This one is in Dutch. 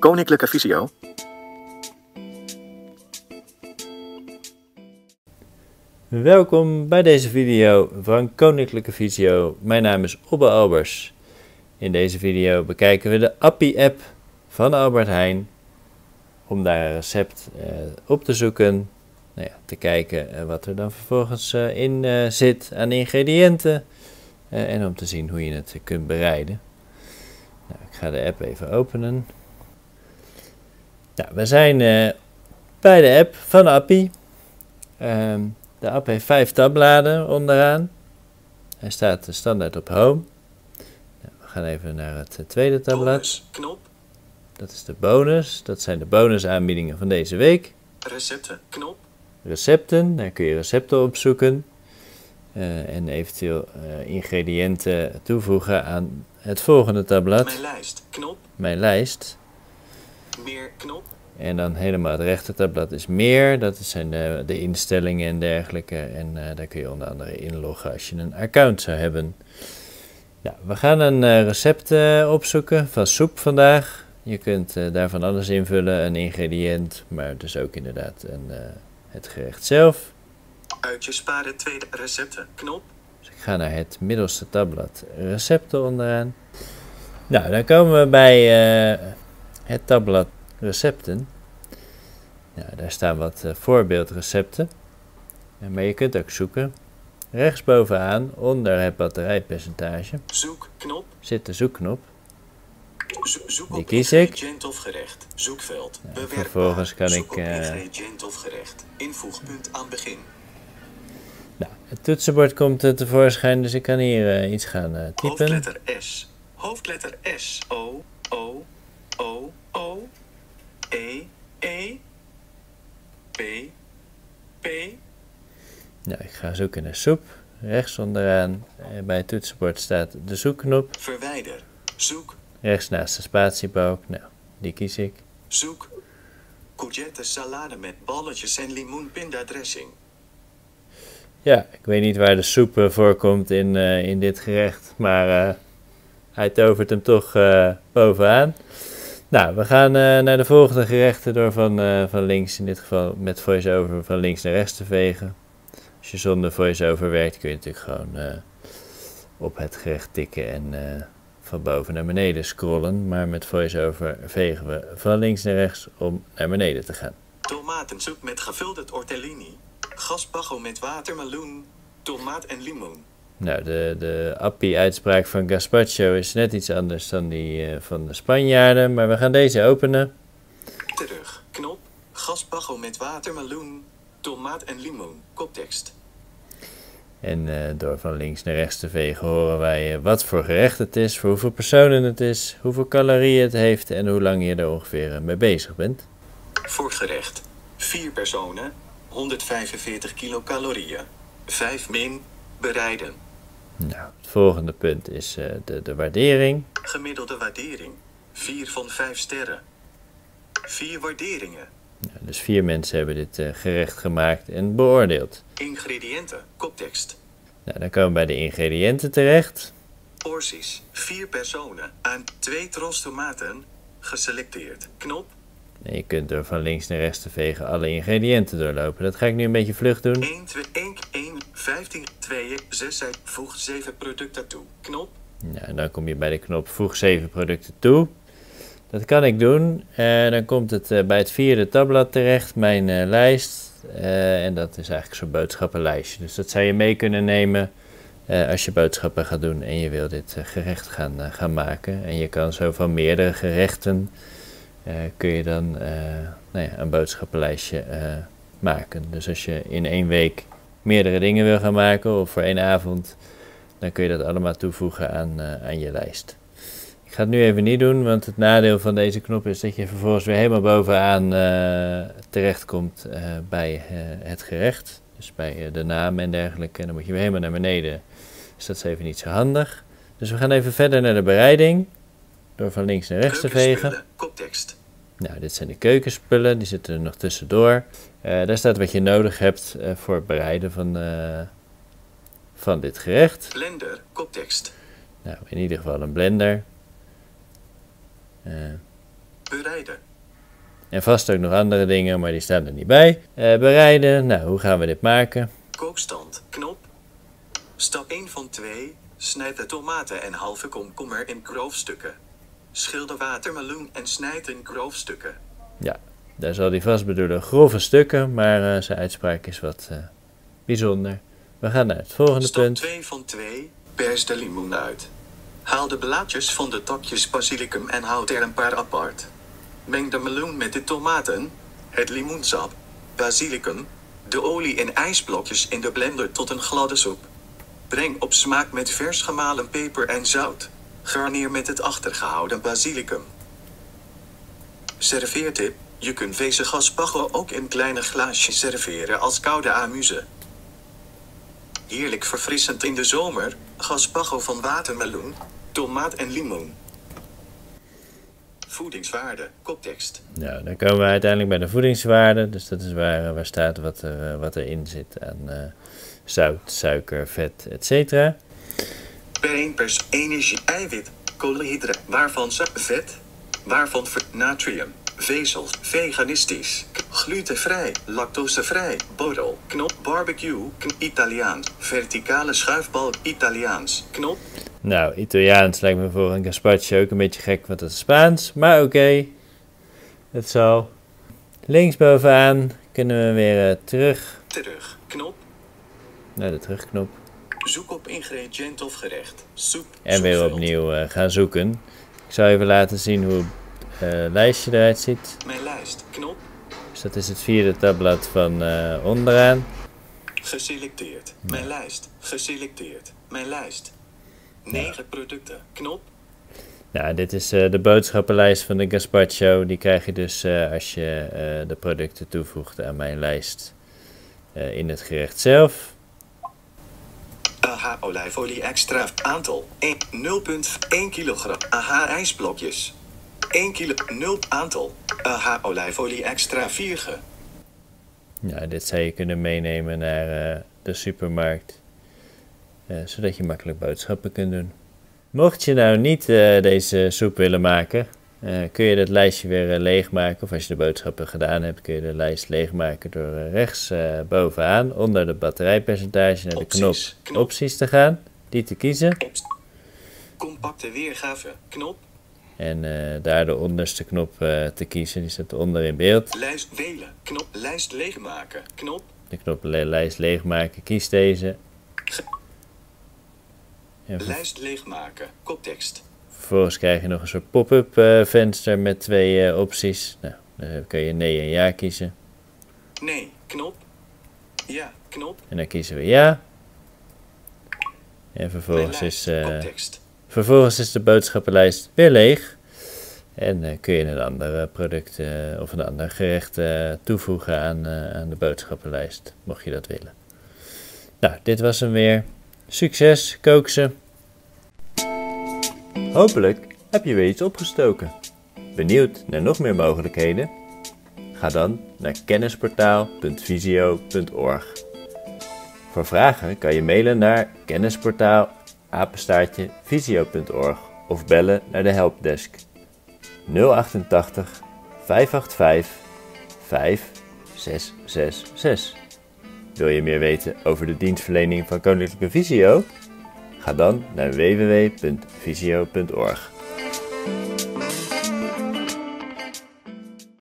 Koninklijke Visio. Welkom bij deze video van Koninklijke Visio. Mijn naam is Obbe Albers. In deze video bekijken we de Appie-app van Albert Heijn. Om daar een recept eh, op te zoeken. Nou ja, te kijken eh, wat er dan vervolgens eh, in zit aan ingrediënten. En om te zien hoe je het kunt bereiden. Nou, ik ga de app even openen. Nou, we zijn eh, bij de app van Appie. Ehm, de app heeft vijf tabbladen onderaan. Hij staat standaard op home. Nou, we gaan even naar het eh, tweede tabblad. Knop, Dat is de bonus. Dat zijn de bonusaanbiedingen van deze week. recepten, knop, Recepten, daar kun je recepten opzoeken. eh, en eventueel eh, ingrediënten toevoegen aan het volgende tabblad. mijn lijst, knop, Mijn lijst. Meer, knop, En dan helemaal het rechter tabblad is meer. Dat zijn de, de instellingen en dergelijke. En eh, daar kun je onder andere inloggen als je een account zou hebben. Nou, we gaan een eh, recept eh, opzoeken van soep vandaag. Je kunt daarvan alles invullen, een ingrediënt, maar dus ook inderdaad een, het gerecht zelf. uitje sparen, tweede recepten, knop, Dus ik ga naar het middelste tabblad recepten onderaan. Nou, dan komen we bij het tabblad recepten. Nou, daar staan wat eh, voorbeeldrecepten. Maar je kunt ook zoeken. Rechtsbovenaan, onder het batterijpercentage, zoek, knop, zit de zoekknop. zo- zoek Die kies ik. of gerecht, zoekveld, vervolgens kan zoek ik, eh, of gerecht, invoegpunt aan begin, Nou, het toetsenbord komt eh, tevoorschijn, dus ik kan hier iets gaan typen. hoofdletter S, hoofdletter S, O, O, O, O, E, E, P, P, Nou, ik ga zoeken naar soep. Rechts onderaan eh, bij het toetsenbord staat de zoekknop. verwijder, zoek, Rechts naast de spatiebalk. Nou, die kies ik. Zoek. Courgette salade met balletjes en limoenpindadressing. Ja, ik weet niet waar de soep eh, voorkomt in, eh, in dit gerecht, maar hij tovert hem toch bovenaan. Nou, we gaan eh, naar de volgende gerechten door van, eh, van links, in dit geval met voice-over, van links naar rechts te vegen. Als je zonder voice-over werkt, kun je natuurlijk gewoon eh, op het gerecht tikken en van boven naar beneden scrollen. Maar met voice-over vegen we van links naar rechts om naar beneden te gaan. Tomatensoep met gevulde tortellini. Gaspacho met watermeloen. Tomaat en limoen. Nou, de, de appie-uitspraak van Gazpacho is net iets anders dan die eh, van de Spanjaarden, maar we gaan deze openen. Terug. Knop. Gaspacho met watermeloen. Tomaat en limoen. Koptekst. En eh, door van links naar rechts te vegen horen wij eh, wat voor gerecht het is, voor hoeveel personen het is, hoeveel calorieën het heeft en hoe lang je er ongeveer mee bezig bent. Voorgerecht. 4 personen. 145 kilocalorieën. 5 min. Bereiden. Nou, het volgende punt is eh, de, de waardering. Gemiddelde waardering. 4 van 5 sterren. 4 waarderingen. Nou, dus vier mensen hebben dit eh, gerecht gemaakt en beoordeeld. Ingrediënten. Koptekst. Nou, dan komen we bij de ingrediënten terecht. Porties. 4 personen. Aan 2 tros tomaten. Geselecteerd. Knop. En je kunt door van links naar rechts te vegen alle ingrediënten doorlopen. Dat ga ik nu een beetje vlug doen. 1, 2, 1, 1, 15, 2, 6, voeg 7 producten toe. Knop. Nou, en dan kom je bij de knop voeg 7 producten toe. Dat kan ik doen. En dan komt het eh, bij het vierde tabblad terecht, mijn eh, lijst. Eh, en dat is eigenlijk zo'n boodschappenlijstje. Dus dat zou je mee kunnen nemen eh, als je boodschappen gaat doen en je wil dit eh, gerecht gaan, eh, gaan maken. En je kan zo van meerdere gerechten, eh, kun je dan eh, nou ja, een boodschappenlijstje eh, maken. Dus als je in één week meerdere dingen wil gaan maken of voor één avond, dan kun je dat allemaal toevoegen aan, eh, aan je lijst. Ik ga het nu even niet doen, want het nadeel van deze knop is dat je vervolgens weer helemaal bovenaan eh terechtkomt eh, bij eh, het gerecht. Dus bij de naam en dergelijke. En dan moet je weer helemaal naar beneden. Dus dat is even niet zo handig. Dus we gaan even verder naar de bereiding. Door van links naar rechts te vegen. Koptekst. Nou, dit zijn de keukenspullen, die zitten er nog tussendoor. Eh, daar staat wat je nodig hebt eh, voor het bereiden van, eh, van dit gerecht. Blender. Koptekst. Nou, in ieder geval een blender. Bereiden. En vast ook nog andere dingen, maar die staan er niet bij. Bereiden, nou, hoe gaan we dit maken? Kookstand. Knop. Stap 1 van 2. Snijd de tomaten en halve komkommer in groofstukken. Schilder watermeloen en snijd in groofstukken. Ja, daar zal hij vast bedoelen grove stukken, maar eh, zijn uitspraak is wat eh, bijzonder. We gaan naar het volgende Stap punt. 2 van 2. Pers de limoen uit. Haal de blaadjes van de takjes basilicum en houd er een paar apart. Meng de meloen met de tomaten, het limoensap, basilicum, de olie en ijsblokjes in de blender tot een gladde soep. Breng op smaak met vers gemalen peper en zout. Garneer met het achtergehouden basilicum. Serveertip. Je kunt deze gaspacho ook in kleine glaasjes serveren als koude amuse. Heerlijk verfrissend in de zomer. Gaspacho van watermeloen, tomaat en limoen. Voedingswaarde, koptekst. Nou, dan komen we uiteindelijk bij de voedingswaarde. Dus dat is waar, waar staat wat, er, eh, wat erin zit aan eh, zout, suiker, vet, etc. Per 1 pers energie, eiwit, koolhydraten, waarvan vet, waarvan natrium, vezels, veganistisch, glutenvrij, lactosevrij, borrel, knop, barbecue, kn- Italiaans, verticale schuifbalk, Italiaans, knop, Nou, Italiaans lijkt me voor een gazpacho ook een beetje gek, want dat is Spaans. Maar oké, het zal. Linksbovenaan kunnen we weer eh, terug terug, knop, naar de terugknop. Zoek op ingrediënt of gerecht, soep, En weer opnieuw eh, gaan zoeken. Ik zal even laten zien hoe het eh, lijstje eruit ziet. Mijn lijst, knop, Dus dat is het vierde tabblad van eh, onderaan. geselecteerd, mijn lijst, geselecteerd, mijn lijst. 9 producten, knop, Nou, dit is de boodschappenlijst van de gazpacho. Die krijg je dus als je de producten toevoegt aan mijn lijst in het gerecht zelf. AH olijfolie extra aantal 1 0,1 kilogram AH ijsblokjes 1 kilo 0 aantal AH olijfolie extra 4 ge Nou, dit zou je kunnen meenemen naar eh, de supermarkt. eh, zodat je makkelijk boodschappen kunt doen. Mocht je nou niet eh, deze soep willen maken, eh, kun je dat lijstje weer eh, leegmaken. Of als je de boodschappen gedaan hebt, kun je de lijst leegmaken door eh, rechts bovenaan onder de batterijpercentage naar de knop Opties, knop. opties te gaan. Die te kiezen. Compacte weergave knop En daar de onderste knop te kiezen. Die staat onder in beeld. lijst delen knop lijst leegmaken knop De knop le- lijst leegmaken. Kies deze. Lijst leegmaken koptekst vervolgens krijg je nog een soort pop-up eh, venster met twee eh, opties. Nou, dan kun je nee en ja kiezen. nee knop ja knop En dan kiezen we ja. En vervolgens is, eh, vervolgens is de boodschappenlijst weer leeg. En kun je een ander product of een ander gerecht toevoegen aan, aan de boodschappenlijst, mocht je dat willen. Nou, dit was hem weer. Succes, kook ze. Hopelijk heb je weer iets opgestoken. Benieuwd naar nog meer mogelijkheden? Ga dan naar kennisportaal.visio.org. Voor vragen kan je mailen naar kennisportaal apenstaartje visio.org of bellen naar de helpdesk 088 585 5666. Wil je meer weten over de dienstverlening van Koninklijke Visio? Ga dan naar www.visio.org.